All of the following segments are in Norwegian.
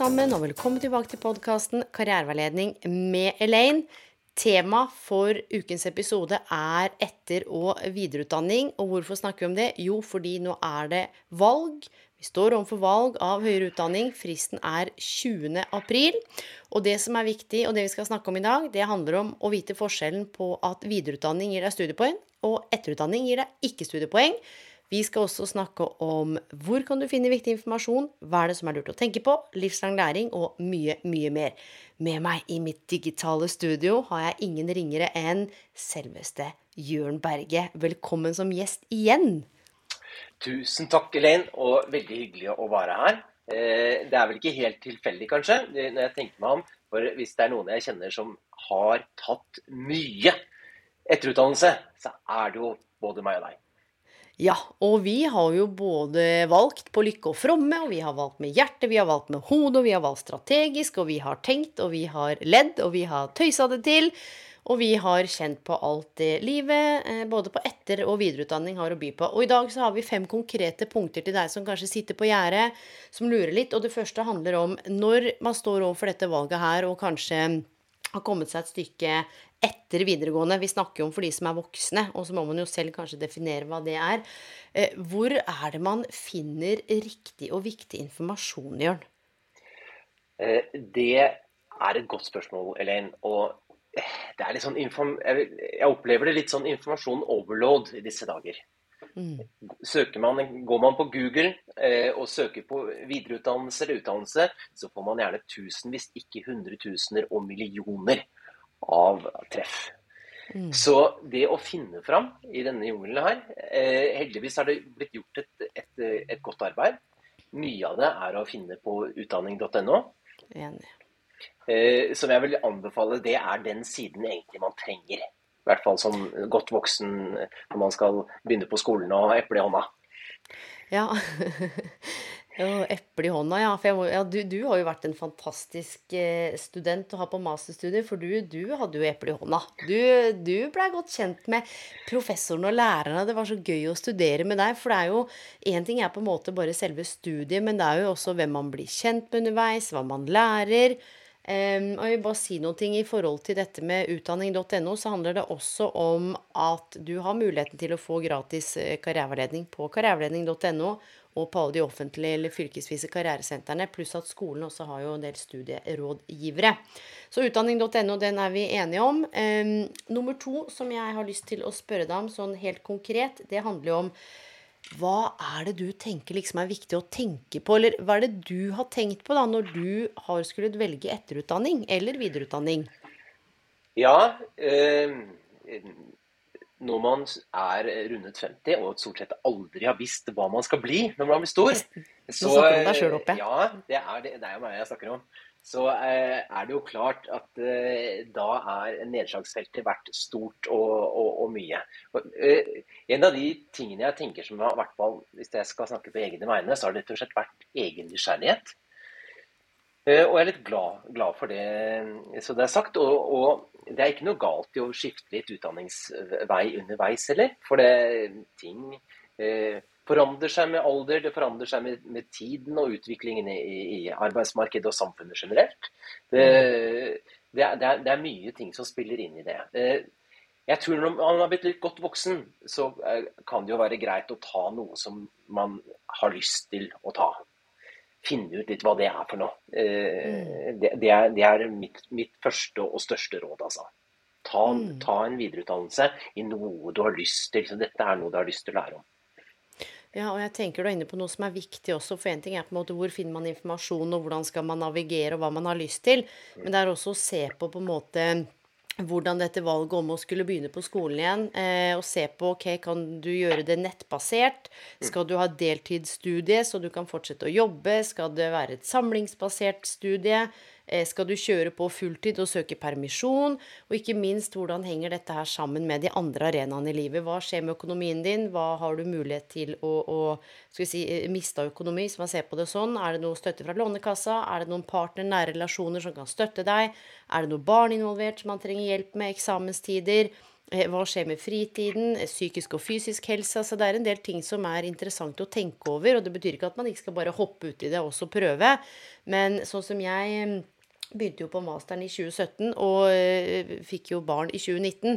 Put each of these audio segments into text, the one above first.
sammen, og velkommen tilbake til podkasten Karriereveiledning med Elaine. Tema for ukens episode er etter- og videreutdanning. Og hvorfor snakker vi om det? Jo, fordi nå er det valg. Vi står overfor valg av høyere utdanning. Fristen er 20. april. Og det som er viktig, og det vi skal snakke om i dag, det handler om å vite forskjellen på at videreutdanning gir deg studiepoeng, og etterutdanning gir deg ikke studiepoeng. Vi skal også snakke om hvor kan du finne viktig informasjon, hva er det som er lurt å tenke på, livslang læring og mye, mye mer. Med meg i mitt digitale studio har jeg ingen ringere enn selveste Jørn Berge. Velkommen som gjest igjen. Tusen takk, Elaine, og veldig hyggelig å være her. Eh, det er vel ikke helt tilfeldig, kanskje, når jeg tenker meg om. For hvis det er noen jeg kjenner som har tatt mye etterutdannelse, så er det jo både meg og deg. Ja, og vi har jo både valgt på lykke og fromme, og vi har valgt med hjertet, vi har valgt med hodet, og vi har valgt strategisk, og vi har tenkt, og vi har ledd, og vi har tøysa det til. Og vi har kjent på alt det livet, eh, både på etter- og videreutdanning, har å by på. Og i dag så har vi fem konkrete punkter til deg som kanskje sitter på gjerdet, som lurer litt. Og det første handler om når man står overfor dette valget her, og kanskje har kommet seg et stykke etter videregående. Vi snakker jo om for de som er voksne, og så må man jo selv kanskje definere hva det er. Eh, hvor er det man finner riktig og viktig informasjon, Jørn? Eh, det er et godt spørsmål, Elaine. Og det er litt sånn jeg opplever det litt sånn informasjon overload i disse dager. Mm. Man, går man på Google eh, og søker på videreutdannelse eller utdannelse, så får man gjerne tusenvis, ikke hundretusener og millioner av treff. Mm. Så det å finne fram i denne jungelen her eh, Heldigvis har det blitt gjort et, et, et, godt arbeid. Mye av det er å finne på utdanning.no. Eh, som jeg vil anbefale, det er den siden egentlig man trenger. I hvert fall som godt voksen når man skal begynne på skolen og eple i hånda. Ja. Eple i hånda, ja. For må, ja, du, du, har jo vært en fantastisk eh, student å ha på masterstudiet, for du, du hadde jo eple i hånda. Du, du blei godt kjent med professoren og lærerne. Det var så gøy å studere med deg. For det er jo Én ting er på en måte bare selve studiet, men det er jo også hvem man blir kjent med underveis, hva man lærer. Um, og jeg vil bare si noe I forhold til dette med utdanning.no, så handler det også om at du har muligheten til å få gratis eh, karriereveiledning på karriereveiledning.no og på alle de offentlige eller fylkesvise karrieresentrene, pluss at skolen også har jo en del studierådgivere. Så utdanning.no, den er vi enige om. Um, nummer to som jeg har lyst til å spørre deg om sånn helt konkret, det handler jo om hva er det du tenker liksom er viktig å tenke på, eller hva er det du har tenkt på da når du har skullet velge etterutdanning eller videreutdanning? Ja, eh, når man er rundet 50 og stort sett aldri har visst hva man skal bli når man blir stor så, Nå snakker du deg sjøl oppe. Ja, det er, det, det er jo meg jeg snakker om. Så eh, er det jo klart at eh, da er nedslagsfeltet vært stort og, og, og mye. Og, eh, en av de tingene jeg tenker som har hvert fall, hvis jeg skal snakke på egne vegne, så har det rett og slett vært egen nysgjerrighet. Og jeg er litt glad, glad, for det så det er sagt. Og, det er ikke noe galt i å skifte litt utdanningsvei underveis heller. For det, ting forandrer seg med alder, det forandrer seg med, med tiden og utviklingen i, i, arbeidsmarkedet og samfunnet generelt. Det, det, er, det, er, mye ting som spiller inn i det. Eh, jeg tror Når man har blitt litt godt voksen, så eh, kan det jo være greit å ta noe som man har lyst til å ta finne ut litt hva det er for noe. Eh. Det, det, er, det er mitt, mitt, første og største råd, altså. Ta, mm. ta, en videreutdannelse i noe du har lyst til. Så dette er noe du har lyst til å lære om. Ja, og jeg tenker du er inne på noe som er viktig også. For én ting er på en måte hvor finner man informasjon, og hvordan skal man navigere, og hva man har lyst til. Men det er også å se på på en måte hvordan dette valget om å skulle begynne på skolen igjen, eh, og se på ok, kan du gjøre det nettbasert? Skal du ha deltidsstudie så du kan fortsette å jobbe? Skal det være et samlingsbasert studie? Eh, skal du kjøre på fulltid og søke permisjon? Og ikke minst, hvordan henger dette her sammen med de andre arenaene i livet? Hva skjer med økonomien din? Hva har du mulighet til å, å skal vi si, eh, miste av økonomi, hvis man ser på det sånn? Er det noe støtte fra Lånekassa? Er det noen partner, nære relasjoner som kan støtte deg? Er det noe barn involvert som man trenger hjelp med? Eksamenstider? Eh, hva skjer med fritiden? Psykisk og fysisk helse? Altså det er en del ting som er interessant å tenke over. Og det betyr ikke at man ikke skal bare hoppe ut i det og også prøve. Men sånn som jeg Begynte jo på masteren i 2017 og øh, fikk jo barn i 2019.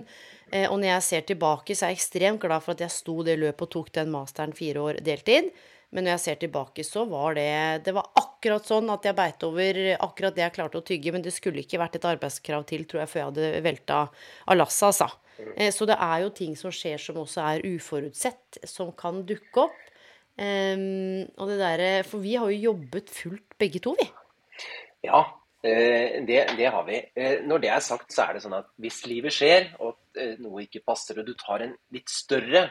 Eh, og når jeg ser tilbake, så er jeg ekstremt glad for at jeg sto det løpet og tok den masteren fire år deltid. Men når jeg ser tilbake, så var det Det var akkurat sånn at jeg beit over akkurat det jeg klarte å tygge. Men det skulle ikke vært et arbeidskrav til, tror jeg, før jeg hadde velta av lasset, altså. Eh, så det er jo ting som skjer som også er uforutsett, som kan dukke opp. Um, og det derre For vi har jo jobbet fullt begge to, vi. Ja, Eh, det, det, har vi. Eh, når det er sagt, så er det sånn at hvis livet skjer, og eh, noe ikke passer, og du tar en litt større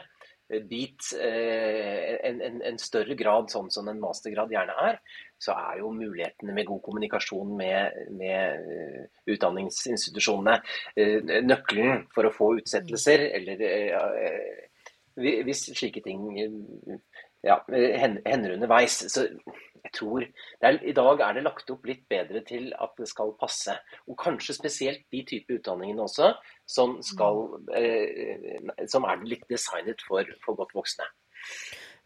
bit, en, en, en, større grad, sånn som en mastergrad gjerne er, så er jo mulighetene med god kommunikasjon med, med utdanningsinstitusjonene nøkkelen for å få utsettelser, eller hvis slike ting ja, hender underveis. Så tror er, I dag er det lagt opp litt bedre til at det skal passe. Og kanskje spesielt de type utdanningene også, som, skal, eh, som er litt designet for, for godt voksne.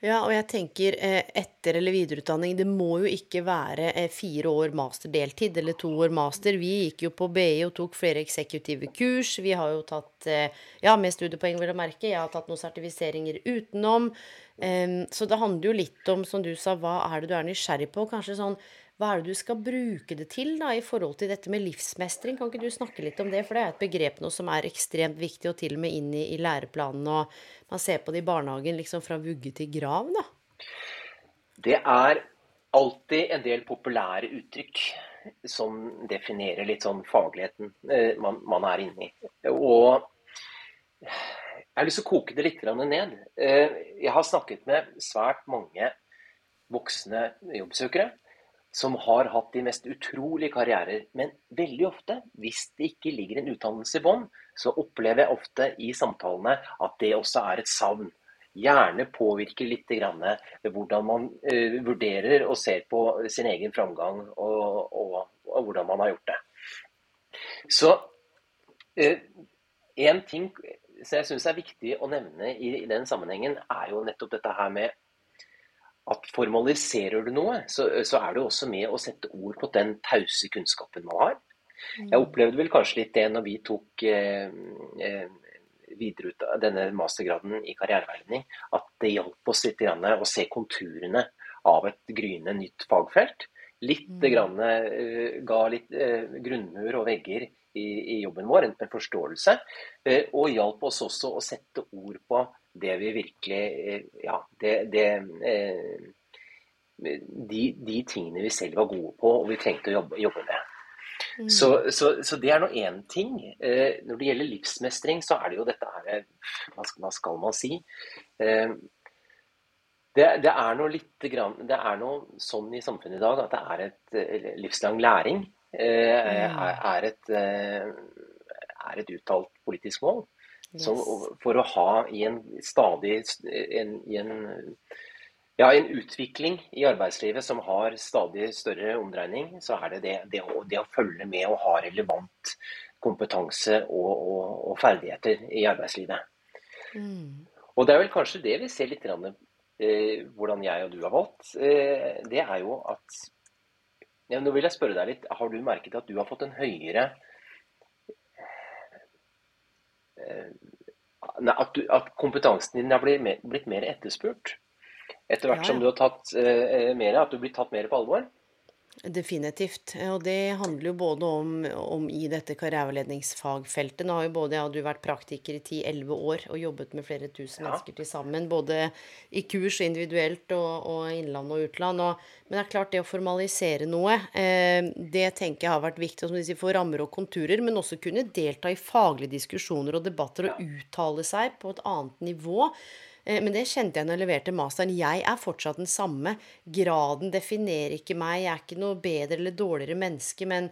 Ja, og jeg tenker eh, etter- eller videreutdanning, det må jo ikke være eh, fire år masterdeltid eller to år master. Vi gikk jo på BI og tok flere eksekutive kurs. Vi har jo tatt eh, ja, med studiepoeng, vil jeg merke. Jeg har tatt noen sertifiseringer utenom. Så det handler jo litt om, som du sa, hva er det du er nysgjerrig på? Kanskje sånn hva er det du skal bruke det til da, i forhold til dette med livsmestring? Kan ikke du snakke litt om det? For det er et begrep nå som er ekstremt viktig, og til og med inn i, i læreplanen. Og man ser på det i barnehagen liksom fra vugge til grav, da. Det er alltid en del populære uttrykk som definerer litt sånn fagligheten eh, man, man er inne i. Og jeg har lyst til å koke det litt ned. Eh, jeg har snakket med svært mange voksne jobbsøkere som har hatt de mest utrolige karrierer. Men veldig ofte, hvis det ikke ligger en utdannelse i bånn, så opplever jeg ofte i samtalene at det også er et savn. Gjerne påvirker litt grann hvordan man uh, vurderer og ser på sin egen framgang og, og, og hvordan man har gjort det. Så uh, en ting som jeg syns er viktig å nevne i den sammenhengen, er jo nettopp dette her med at formaliserer du noe, så, så, er du også med å sette ord på den tause kunnskapen man har. Jeg mm. opplevde vel kanskje litt det når vi tok eh, eh videre ut av denne mastergraden i karriereveiledning, at det hjalp oss litt grann, å se konturene av et gryende nytt fagfelt. Litt mm. grann, uh, ga litt uh, grunnmur og vegger i, i, jobben vår, en forståelse. Uh, og hjalp oss også å sette ord på det vi virkelig eh, Ja, det, det eh, de, de, tingene vi selv var gode på og vi trengte å jobbe, jobbe med. Mm. Så, så, så, det er nå én ting. Eh, når det gjelder livsmestring, så er det jo dette her Hva skal, hva skal man si? Eh, det, det, er noe litt grann, Det er noe sånn i samfunnet i dag at det er et livslang læring. Eh, mm. er, er, et, er et uttalt politisk mål. Så for å ha i en stadig en, i en, ja, en utvikling i arbeidslivet som har stadig større omdreining, så er det det, det, å, det å, følge med og ha relevant kompetanse og, og, og ferdigheter i arbeidslivet. Mm. Og det er vel kanskje det vi ser litt grann, eh, hvordan jeg og du har valgt. Eh, det er jo at ja, Nå vil jeg spørre deg litt. Har du merket at du har fått en høyere Eh, at, du, at, kompetansen din har blitt mer, blitt mer etterspurt. Etter hvert ja, som du har tatt uh, mer, at du blir tatt mer på alvor. Definitivt. Og det handler jo både om, om i dette karriereveiledningsfagfeltet Nå har jo både jeg og du vært praktiker i 10-11 år og jobbet med flere tusen ja. mennesker til sammen. Både i kurs individuelt og, og innland og utland. Og, men det er klart, det å formalisere noe, eh, det tenker jeg har vært viktig. Som de sier, få rammer og konturer, men også kunne delta i faglige diskusjoner og debatter og uttale seg på et annet nivå. Eh, men det kjente jeg når jeg leverte masteren. Jeg er fortsatt den samme. Graden definerer ikke meg. Jeg er ikke noe bedre eller dårligere menneske, men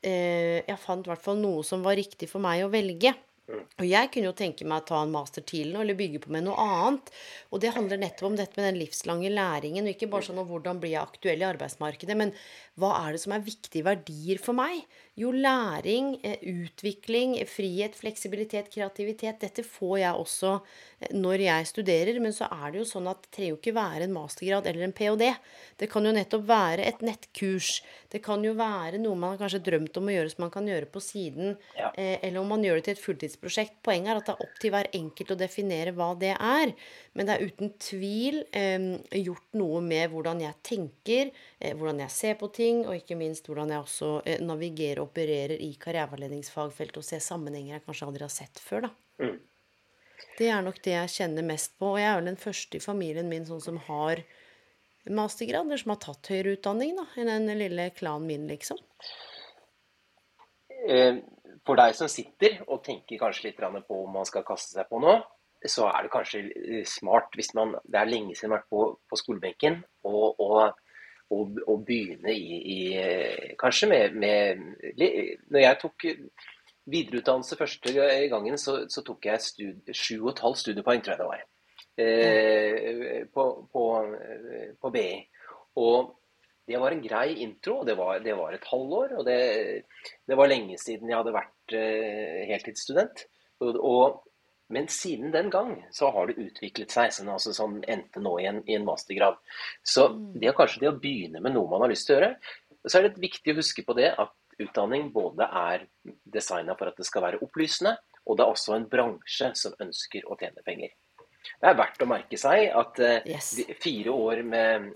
eh, jeg fant i hvert fall noe som var riktig for meg å velge. Og jeg kunne jo tenke meg å ta en master til nå, eller bygge på med noe annet. Og det handler nettopp om dette med den livslange læringen, og ikke bare sånn om hvordan blir jeg aktuell i arbeidsmarkedet, men hva er det som er viktige verdier for meg? Jo, læring, eh, utvikling, frihet, fleksibilitet, kreativitet. Dette får jeg også eh, når jeg studerer. Men så er det jo sånn at det trenger jo ikke være en mastergrad eller en ph.d. Det kan jo nettopp være et nettkurs. Det kan jo være noe man har kanskje drømt om å gjøre som man kan gjøre på siden. Ja. Eh, eller om man gjør det til et fulltidsprosjekt. Poenget er at det er opp til hver enkelt å definere hva det er. Men det er uten tvil eh, gjort noe med hvordan jeg tenker, eh, hvordan jeg ser på ting, og ikke minst hvordan jeg også eh, navigerer opererer i karriereveiledningsfagfeltet og ser sammenhenger jeg kanskje aldri har sett før. da. Mm. Det er nok det jeg kjenner mest på. Og jeg er vel den første i familien min sånn som har mastergrad, eller som har tatt høyere utdanning, da, i den lille klanen min, liksom. Eh, for deg som sitter og tenker kanskje litt på om man skal kaste seg på noe, så er det kanskje smart hvis man Det er lenge siden man har vært på, på skolebenken. og, og å, begynne i, i, Kanskje med, med, Når jeg tok videreutdannelse første gangen, så, så tok jeg sju og et halvt studiepoeng, tror jeg det var. Eh, på, på, på, BI. Og det var en grei intro. Det var, det var et halvår. Og det, det, var lenge siden jeg hadde vært eh, heltidsstudent. Og, og men siden den gang så har det utviklet seg, sånn, altså, som endte nå i en, i en, mastergrad. Så mm. det er kanskje det å begynne med noe man har lyst til å gjøre. Så er det viktig å huske på det at utdanning både er designa for at det skal være opplysende, og det er også en bransje som ønsker å tjene penger. Det er verdt å merke seg at uh, yes. fire år med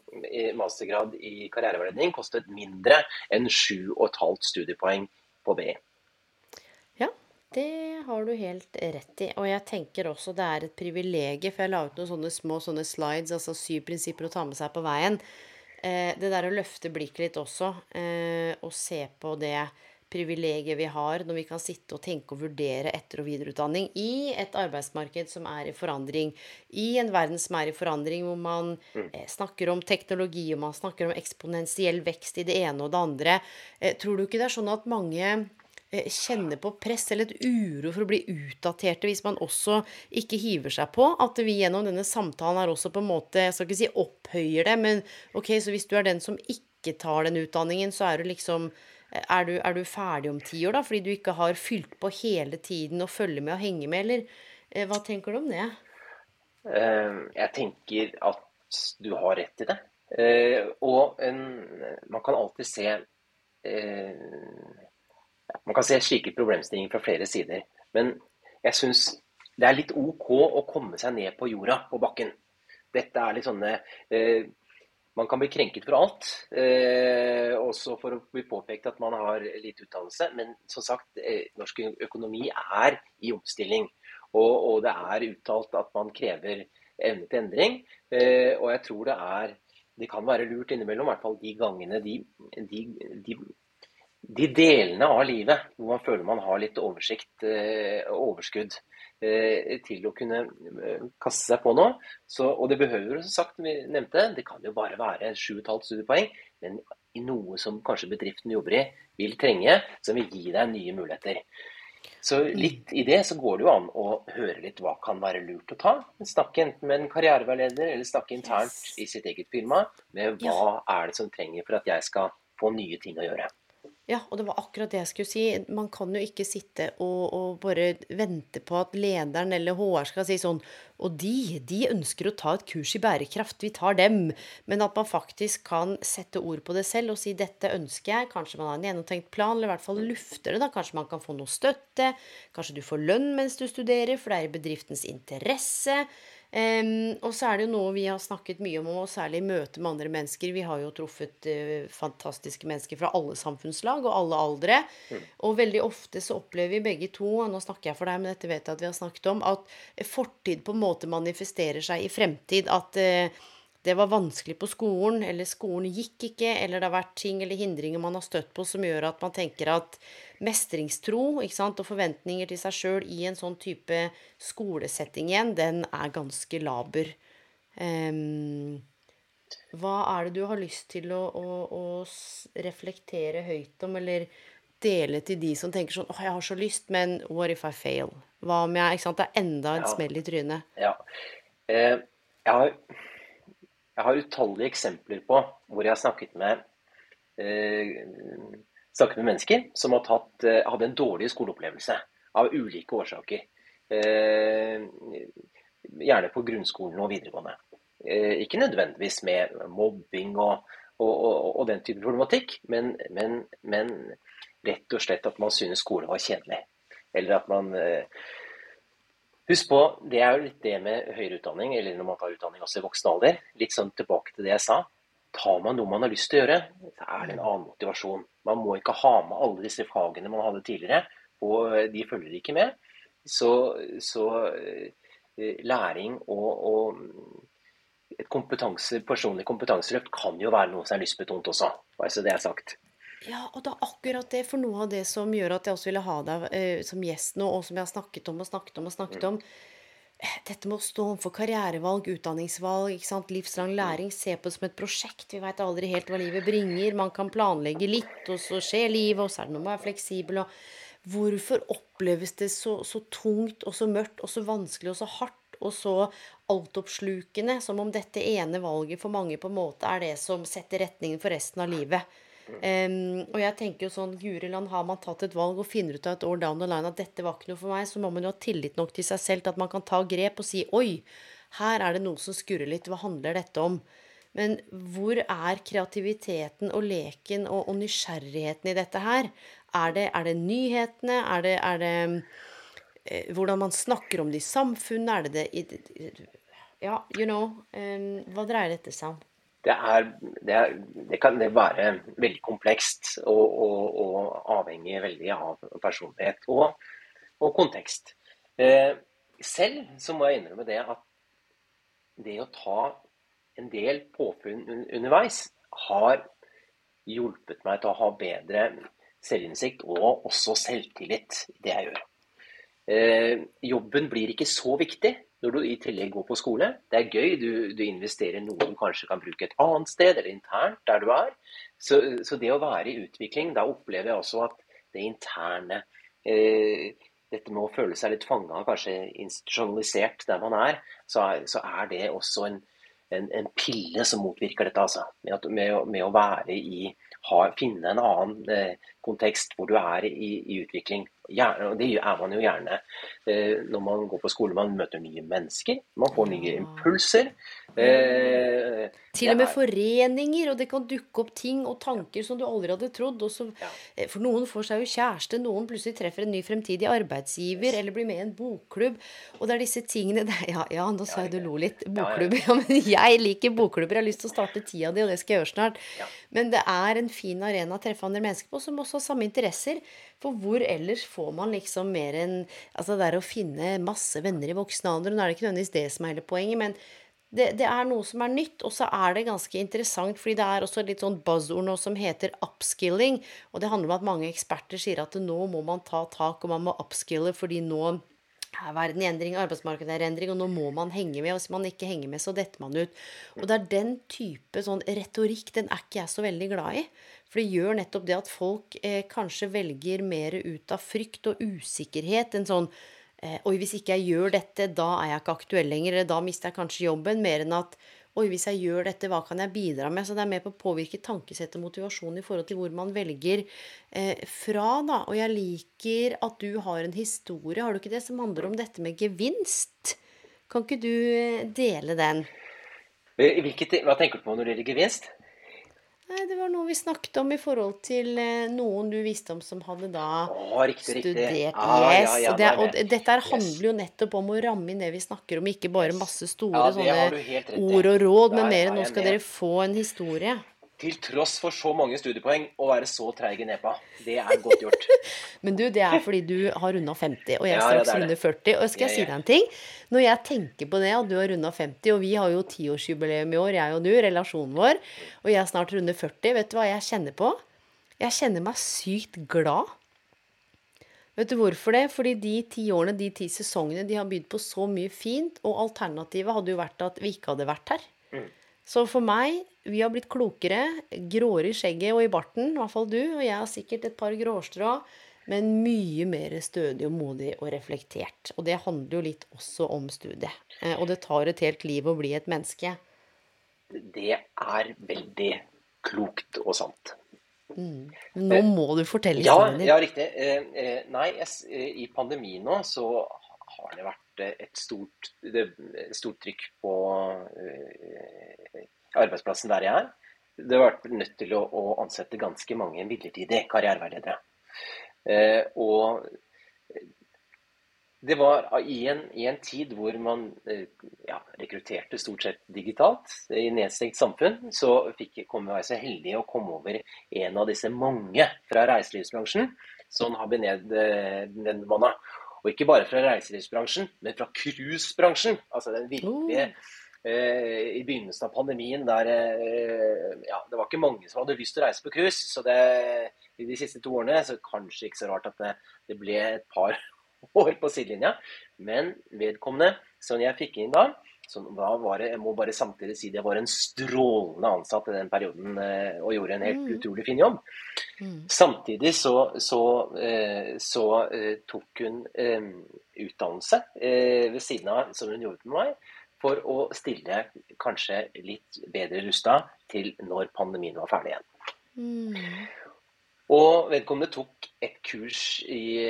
mastergrad i karriereveiledning kostet mindre enn sju og et halvt studiepoeng på BI. Det har du helt rett i. Og jeg tenker også det er et privilegium, for jeg la ut noen sånne små sånne slides, altså syv prinsipper å ta med seg på veien. Eh, det der å løfte blikket litt også, eh, og se på det privilegiet vi har når vi kan sitte og tenke og vurdere etter- og videreutdanning i et arbeidsmarked som er i forandring, i en verden som er i forandring, hvor man mm. eh, snakker om teknologi, og man snakker om eksponentiell vekst i det ene og det andre. Eh, tror du ikke det er sånn at mange Eh, kjenner på press eller et uro for å bli utdaterte hvis man også ikke hiver seg på. At vi gjennom denne samtalen her også på en måte Jeg skal ikke si opphøyer det, men ok, så hvis du er den som ikke tar den utdanningen, så er du liksom er du, er du ferdig om ti år, da, fordi du ikke har fylt på hele tiden og følger med og henger med, eller eh, hva tenker du om det? Eh, jeg tenker at du har rett i det. Og en, man kan alltid se man kan se slike problemstillinger fra flere sider. Men jeg syns det er litt OK å komme seg ned på jorda, på bakken. Dette er litt sånne eh, Man kan bli krenket for alt. Eh, også for å bli påpekt at man har lite utdannelse. Men som sagt, eh, norsk økonomi er i omstilling. Og, og, det er uttalt at man krever evne til endring. Eh, og jeg tror det er Det kan være lurt innimellom, i hvert fall de gangene de, de, de de delene av livet hvor man føler man har litt oversikt eh, overskudd til å kunne eh, kaste seg på noe. Så, og det behøver som sagt, vi nevnte, det kan jo bare være 7,5 studiepoeng, men i noe som kanskje bedriften jobber i, vil trenge, som vil gi deg nye muligheter. Så litt i det så går det jo an å høre litt hva kan være lurt å ta. Snakke enten med en karriereveileder eller snakke internt i sitt eget firma med hva er det som trenger for at jeg skal få nye ting å gjøre. Ja, og det var akkurat det jeg skulle si. Man kan jo ikke sitte og, og, bare vente på at lederen eller HR skal si sånn Og de, de ønsker å ta et kurs i bærekraft, vi tar dem. Men at man faktisk kan sette ord på det selv og si dette ønsker jeg. Kanskje man har en gjennomtenkt plan, eller i hvert fall lufter det. da. Kanskje man kan få noe støtte. Kanskje du får lønn mens du studerer, for det er i bedriftens interesse. Um, og så er det jo noe vi har snakket mye om, og særlig i møte med andre mennesker. Vi har jo truffet uh, fantastiske mennesker fra alle samfunnslag og alle aldre. Mm. Og veldig ofte så opplever vi begge to, og nå snakker jeg for deg, men dette vet jeg at vi har snakket om, at fortid på en måte manifesterer seg i fremtid. At uh, det var vanskelig på skolen, eller skolen gikk ikke, eller det har vært ting eller hindringer man har støtt på som gjør at man tenker at mestringstro sant, og forventninger til seg sjøl i en sånn type skolesetting igjen, den er ganske laber. Um, hva er det du har lyst til å, å, å, reflektere høyt om, eller dele til de som tenker sånn åh, jeg har så lyst, men what if I fail? Hva om jeg ikke sant, Det er enda en ja. smell i trynet. Ja. Eh, jeg har jeg har utallige eksempler på hvor jeg har snakket med, eh, snakket med mennesker som tatt, eh, hadde en dårlig skoleopplevelse av ulike årsaker. Eh, gjerne på grunnskolen og videregående. Eh, ikke nødvendigvis med mobbing og, og, og, og den type problematikk, men, men, men, rett og slett at man synes skole var kjedelig. Eller at man eh, Husk på, det er jo litt det med høyere utdanning, eller når man tar utdanning også i voksen alder. Litt sånn tilbake til det jeg sa. Tar man noe man har lyst til å gjøre, så er det en annen motivasjon. Man må ikke ha med alle disse fagene man hadde tidligere, og de følger ikke med. Så, så eh, læring og, og et kompetanse, personlig kompetanseløft kan jo være noe som er lystbetont også. Bare så det er sagt. Ja, og det er akkurat det. For noe av det som gjør at jeg også ville ha deg eh, som gjest nå, og som jeg har snakket om og snakket om og snakket om eh, Dette med å stå overfor karrierevalg, utdanningsvalg, livslang læring. Se på det som et prosjekt. Vi veit aldri helt hva livet bringer. Man kan planlegge litt, og så skjer livet, og så er det noe med å være fleksibel. og Hvorfor oppleves det så, så tungt og så mørkt og så vanskelig og så hardt og så altoppslukende, som om dette ene valget for mange på en måte er det som setter retningen for resten av livet? Um, og jeg tenker jo sånn Guri land, har man tatt et valg og finner ut av et år down the line at dette var ikke noe for meg, så må man jo ha tillit nok til seg selv til at man kan ta grep og si oi, her er det noe som skurrer litt, hva handler dette om? Men hvor er kreativiteten og leken og, og nysgjerrigheten i dette her? Er det, er det nyhetene? Er det, er det eh, hvordan man snakker om det i samfunnet? Er det det Ja, you know. Um, hva dreier dette seg om? Det, er, det, er, det kan være veldig komplekst og, og, og avhengig veldig av personlighet og, og kontekst. Eh, selv så må jeg innrømme det at det å ta en del påfunn underveis har hjulpet meg til å ha bedre selvinnsikt og også selvtillit i det jeg gjør. Eh, jobben blir ikke så viktig når du i tillegg går på skole. Det er gøy, du, du, investerer noe du kanskje kan bruke et annet sted, eller internt der du er. Så, så det å være i utvikling, da opplever jeg også at det interne eh, Dette med å føle seg litt fanga, kanskje institusjonalisert der man er, så er, så er det også en, en, en, pille som motvirker dette. altså. Med, at, med, med å være i ha, Finne en annen eh, kontekst hvor du er i, i utvikling. Gjerne, og Det er man jo gjerne eh, når man går på skole. Man møter nye mennesker, man får nye impulser. Eh, Til og med foreninger, og det kan dukke opp ting og tanker som du aldri hadde trodd. Så, ja. Eh, for noen får seg jo kjæreste, noen plutselig treffer en ny fremtidig arbeidsgiver, eller blir med i en bokklubb. Og det er disse tingene der, ja, ja, nå sa jeg du lo litt. Bokklubb. Ja, men jeg liker bokklubber. Jeg har lyst til å starte tida di, og det skal jeg gjøre snart. Men det er en fin arena å treffe andre mennesker på som også har samme interesser. For hvor ellers får man liksom mer enn Altså det er å finne masse venner i voksen alder. Nå er det ikke nødvendigvis det som er hele poenget, men det, det, er noe som er nytt, og så er det ganske interessant, fordi det er også litt sånn buzzord nå som heter upskilling. Og det handler om at mange eksperter sier at nå må man ta tak, og man må upskille, fordi nå er verden i endring, arbeidsmarkedet er i endring, og nå må man henge med. Og hvis man ikke henger med, så detter man ut. Og det er den type sånn retorikk, den er ikke jeg så veldig glad i. For det gjør nettopp det at folk eh, kanskje velger mer ut av frykt og usikkerhet enn sånn eh, Oi, hvis ikke jeg gjør dette, da er jeg ikke aktuell lenger. Eller da mister jeg kanskje jobben. Mer enn at Oi, hvis jeg gjør dette, hva kan jeg bidra med? Så det er med på å påvirke tankesett og motivasjon i forhold til hvor man velger eh, fra, da. Og jeg liker at du har en historie, har du ikke det, som handler om dette med gevinst? Kan ikke du eh, dele den? Hvilket, hva tenker du på når det gjelder gevinst? Nei, Det var noe vi snakket om i forhold til eh, noen du visste om som hadde da Å, riktig, riktig. studert. Ah, yes. ja, ja, og, det, og dette handler jo nettopp om å ramme inn det vi snakker om, ikke bare masse store Ja, sånne ord og råd, men mer er nå skal dere få en historie. Til tross for så mange studiepoeng, å være så treig i nepa. Det er godt gjort. Men du, det er fordi du har runda 50, og jeg er Ja, straks ja, runde 40. Og skal jeg Ja, si deg en ting? Når jeg tenker på det, at du har runda 50, og vi har jo tiårsjubileum i år, jeg og du, relasjonen vår, og jeg er snart runde 40, vet du hva jeg kjenner på? Jeg kjenner meg sykt glad. Vet du hvorfor det? Fordi de ti årene, de ti sesongene, de har bydd på så mye fint, og alternativet hadde jo vært at vi ikke hadde vært her. Mm. Så for meg, vi har blitt klokere, gråere i skjegget og i barten, i hvert fall du, og jeg har sikkert et par gråstrå, men mye mer stødig og modig og reflektert. Og det handler jo litt også om studiet. Eh, Og det tar et helt liv å bli et menneske. Det er veldig klokt og sant. Nå må du fortelle historien din. ja riktig. Eh, eh, nei, jeg, eh, i pandemien nå så har det vært eh, et stort, det, stort trykk på eh, arbeidsplassen der jeg er. Det har vært nødt til å, å ansette ganske mange midlertidige karriereveiledere. Eh, og det var i en, i en tid hvor man eh, ja, rekrutterte stort sett digitalt i nedstengt samfunn, så fikk, kom jeg så heldig å komme over en av disse mange fra reiselivsbransjen som har bened ned, eh. Og ikke bare fra reiselivsbransjen, men fra cruisebransjen. Altså den virkelige eh, I begynnelsen av pandemien der eh, ja, det var ikke mange som hadde lyst til å reise på cruise. Så det, i de siste to årene så kanskje ikke så rart at det, det ble et par år på sidelinja. Men vedkommende som jeg fikk inn da, som da var det, jeg må bare samtidig si det var en strålende ansatt i den perioden eh, og gjorde en helt Mm. utrolig fin jobb. Samtidig så, så, eh, så eh, tok hun eh, utdannelse eh, ved siden av som hun gjorde med meg, for å stille kanskje litt bedre rusta til når pandemien var ferdig igjen. Mm. Og vedkommende tok et kurs i,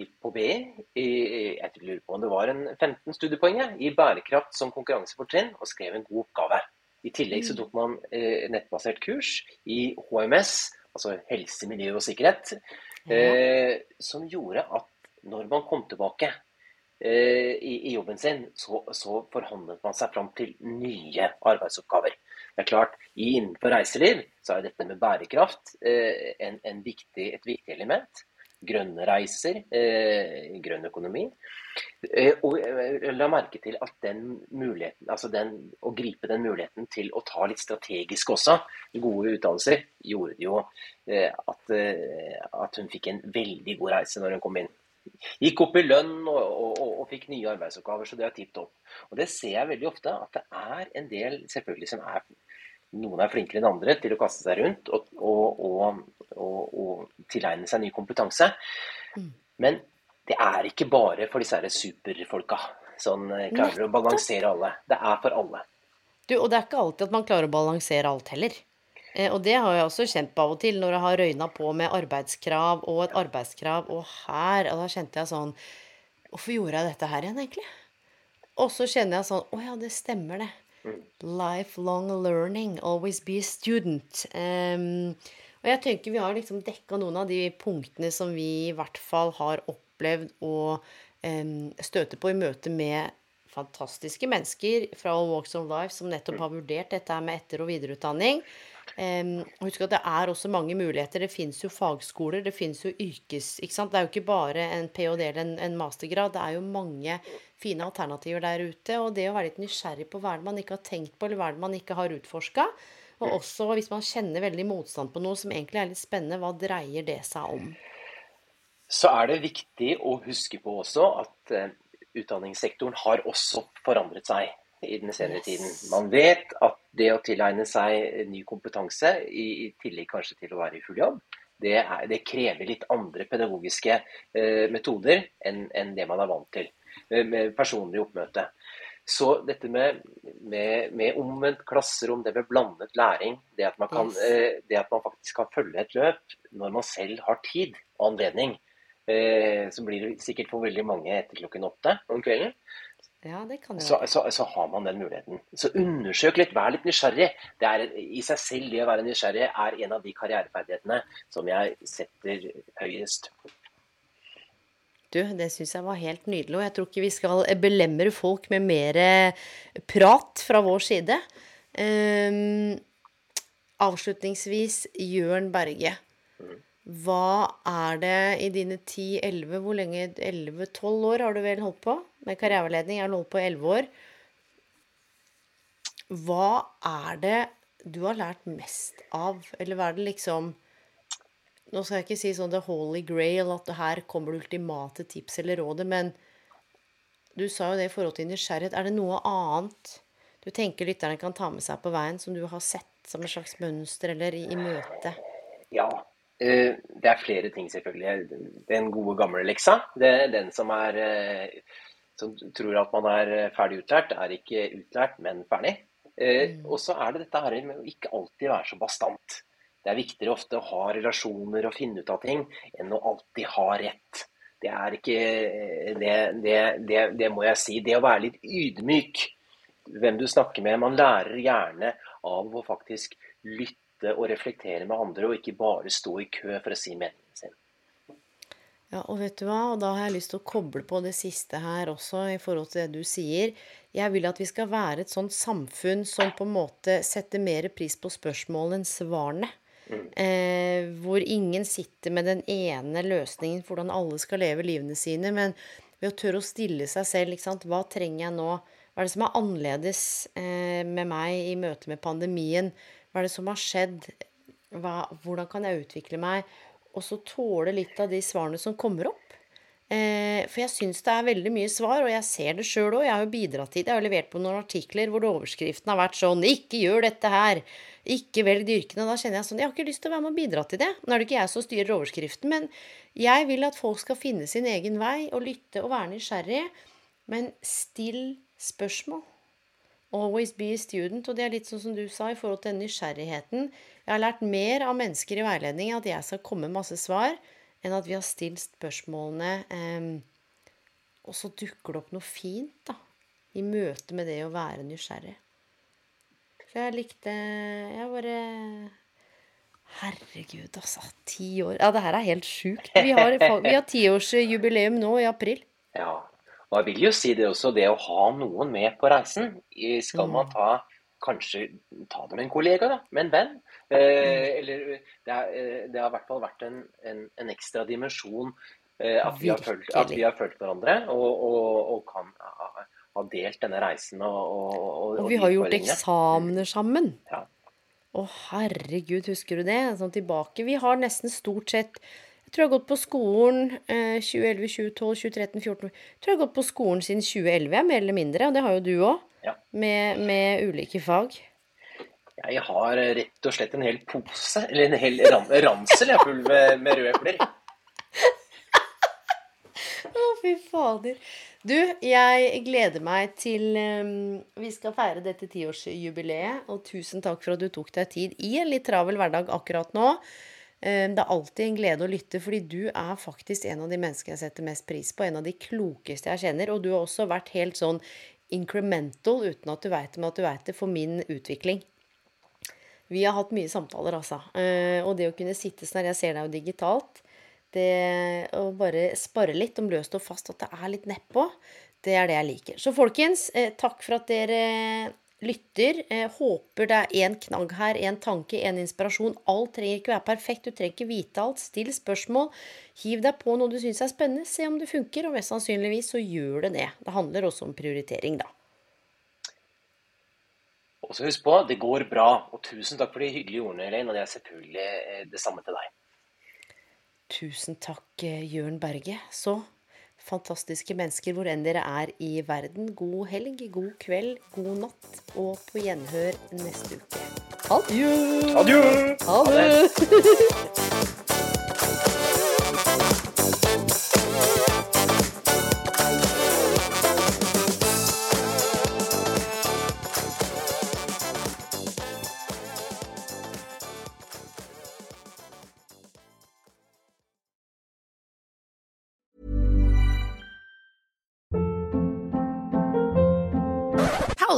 i, på BI, jeg lurer på om det var en 15 studiepoeng, i bærekraft som konkurransefortrinn, og skrev en god oppgave. I tillegg så tok man eh, nettbasert kurs i HMS, altså helse, miljø og sikkerhet, eh, som gjorde at når man kom tilbake i, i jobben sin, så, så forhandlet man seg fram til nye arbeidsoppgaver. Det er klart, Innenfor reiseliv så er dette med bærekraft eh, en, en viktig, et viktig element. Grønne reiser, eh, grønn økonomi. Eh, og la merke til at den muligheten, altså den, å gripe den muligheten til å ta litt strategisk også, gode utdannelser, gjorde jo eh, at, eh, at hun fikk en veldig god reise når hun kom inn. Gikk opp i lønn og, og, og, og fikk nye arbeidsoppgaver, så det er tipp topp. Og det ser jeg veldig ofte, at det er en del selvfølgelig som er noen er flinkere enn andre til å kaste seg rundt og, tilegne seg ny kompetanse. Men det er ikke bare for disse her superfolka som eh, klarer å balansere alle. Det er for alle. Du, og det er ikke alltid at man klarer å balansere alt heller. Eh, og det har jeg også kjent på av og til, når jeg har røyna på med arbeidskrav og et arbeidskrav, og her Og da kjente jeg sånn Hvorfor gjorde jeg dette her igjen, egentlig? Og så kjenner jeg sånn Å ja, det stemmer, det. Lifelong learning. Always be a student. Um, og jeg tenker vi har liksom dekka noen av de punktene som vi i hvert fall har opplevd å um, støte på i møte med fantastiske mennesker fra All Walks of Life som nettopp har vurdert dette med etter- og videreutdanning. Um, husk at det er også mange muligheter. Det fins jo fagskoler, det fins jo yrkes... ikke sant? Det er jo ikke bare en ph.d. eller en, en mastergrad. Det er jo mange fine alternativer der ute. Og det å være litt nysgjerrig på hva er det man ikke har tenkt på, eller hva er det man ikke har utforska. Og også hvis man kjenner veldig motstand på noe som egentlig er litt spennende, hva dreier det seg om? Så er det viktig å huske på også at uh, utdanningssektoren har også forandret seg i den senere Yes. tiden. Man vet at det å tilegne seg ny kompetanse, i, i tillegg kanskje til å være i full jobb, det, er, det krever litt andre pedagogiske eh, metoder enn enn det man er vant til eh, med personlig oppmøte. Så dette med, med, med omvendt klasserom, det med blandet læring, det at, man kan, Yes. eh, det at man faktisk kan følge et løp når man selv har tid og anledning, eh, som blir sikkert for veldig mange etter klokken åtte om kvelden. Ja, det kan det så, så, så har man den muligheten. Så undersøk litt, vær litt nysgjerrig. Det er, I seg selv, det å være nysgjerrig er en av de karriereferdighetene som jeg setter høyest. Du, det syns jeg var helt nydelig, og jeg tror ikke vi skal belemre folk med mer prat fra vår side. Um, avslutningsvis, Jørn Berge. Hva er det i dine 10-11 Hvor lenge? 11-12 år har du vel holdt på med karriereveiledning? Jeg har holdt på i 11 år. Hva er det du har lært mest av? Eller hva er det liksom Nå skal jeg ikke si sånn the holy grail, at her kommer det ultimate tips eller rådet, men du sa jo det i forhold til nysgjerrighet. Er det noe annet du tenker lytterne kan ta med seg på veien, som du har sett som et slags mønster eller i, i møte? Ja. Eh, Det er flere ting, selvfølgelig. Den gode gamle leksa. Det den som er eh, Som tror at man er ferdig utlært, er ikke utlært, men ferdig. Mm. Og så er det dette her med å ikke alltid være så bastant. Det er viktigere ofte å ha relasjoner og finne ut av ting, enn å alltid ha rett. Det er ikke Det, det, det, det må jeg si. Det å være litt ydmyk hvem du snakker med. Man lærer gjerne av å faktisk lytte og reflektere med andre, og ikke bare stå i kø for å si meningen sin. Ja, og vet du hva, og da har jeg lyst til å koble på det siste her også, i forhold til det du sier. Jeg vil at vi skal være et sånt samfunn som på en måte setter mer pris på spørsmålene enn svarene. Eh, hvor ingen sitter med den ene løsningen for hvordan alle skal leve livene sine, men ved å tørre å stille seg selv, ikke sant. Hva trenger jeg nå? Hva er det som er annerledes eh, med meg i møte med pandemien? Hva er det som har skjedd? Hva, hvordan kan jeg utvikle meg? Og så tåle litt av de svarene som kommer opp. Eh, for jeg syns det er veldig mye svar, og jeg ser det sjøl òg. Jeg har jo bidratt til det. Jeg har levert på noen artikler hvor overskriften har vært sånn 'Ikke gjør dette her'. Ikke velg de yrkene. Da kjenner jeg sånn Jeg har ikke lyst til å være med og bidra til det. Nå er det ikke jeg som styrer overskriften, men jeg vil at folk skal finne sin egen vei og lytte og være nysgjerrig. Men still spørsmål. Always be a student. Og det er litt sånn som du sa i forhold til den nysgjerrigheten. Jeg har lært mer av mennesker i veiledning at jeg skal komme med masse svar, enn at vi har stilt spørsmålene. Eh, og så dukker det opp noe fint da, i møte med det å være nysgjerrig. Så jeg likte Jeg bare Herregud, altså. Ti år. Ja, det her er helt sjukt. Vi har, vi har tiårsjubileum nå i april. Ja, og jeg vil jo si det også, det å ha noen med på reisen. Skal man ta Kanskje ta det med en kollega, da, med en venn. Eh, eller det, er, eh, det har i hvert fall vært en, en, en ekstra dimensjon eh, at, vi har følt, at vi har følt hverandre og, og, og kan ha, ha delt denne reisen. Og, og, Og vi har gjort eksamener sammen. Ja. Å, herregud, husker du det? Sånn tilbake. Vi har nesten stort sett Jeg tror jeg har gått på skolen eh, 2011, 2012, 2013, 2014 Jeg tror jeg har gått på skolen siden 2011, ja, mer eller mindre. Og det har jo du òg. Ja. Med, med ulike fag. Jeg har rett og slett en hel pose, eller en hel ran, ransel jeg, full med, med røde epler. Å, fy fader. Du, jeg gleder meg til um, vi skal feire dette tiårsjubileet. Og tusen takk for at du tok deg tid i en litt travel hverdag akkurat nå. Um, det er alltid en glede å lytte, fordi du er faktisk en av de menneskene jeg setter mest pris på. En av de klokeste jeg kjenner. Og du har også vært helt sånn incremental, uten at du veit det, men at du veit det, for min utvikling. Vi har hatt mye samtaler, altså. Eh, og det å kunne sitte sånn her, jeg ser deg jo digitalt, det å bare spare litt om løst og fast, at det er litt nedpå, det er det jeg liker. Så folkens, eh, takk for at dere lytter. Eh, håper det er én knagg her, én tanke, én inspirasjon. Alt trenger ikke være perfekt, du trenger ikke vite alt. Still spørsmål. Hiv deg på noe du syns er spennende, se om det funker, og mest sannsynligvis så gjør det det. Det handler også om prioritering, da. Og så husk på, det går bra. Og tusen takk for de hyggelige ordene, Elaine. Og det er selvfølgelig eh, det samme til deg. Tusen takk, eh, Jørn Berge. Så fantastiske mennesker hvor enn dere er i verden. God helg, god kveld, god natt, og på gjenhør neste uke. Adjø! Adjø! Ha det!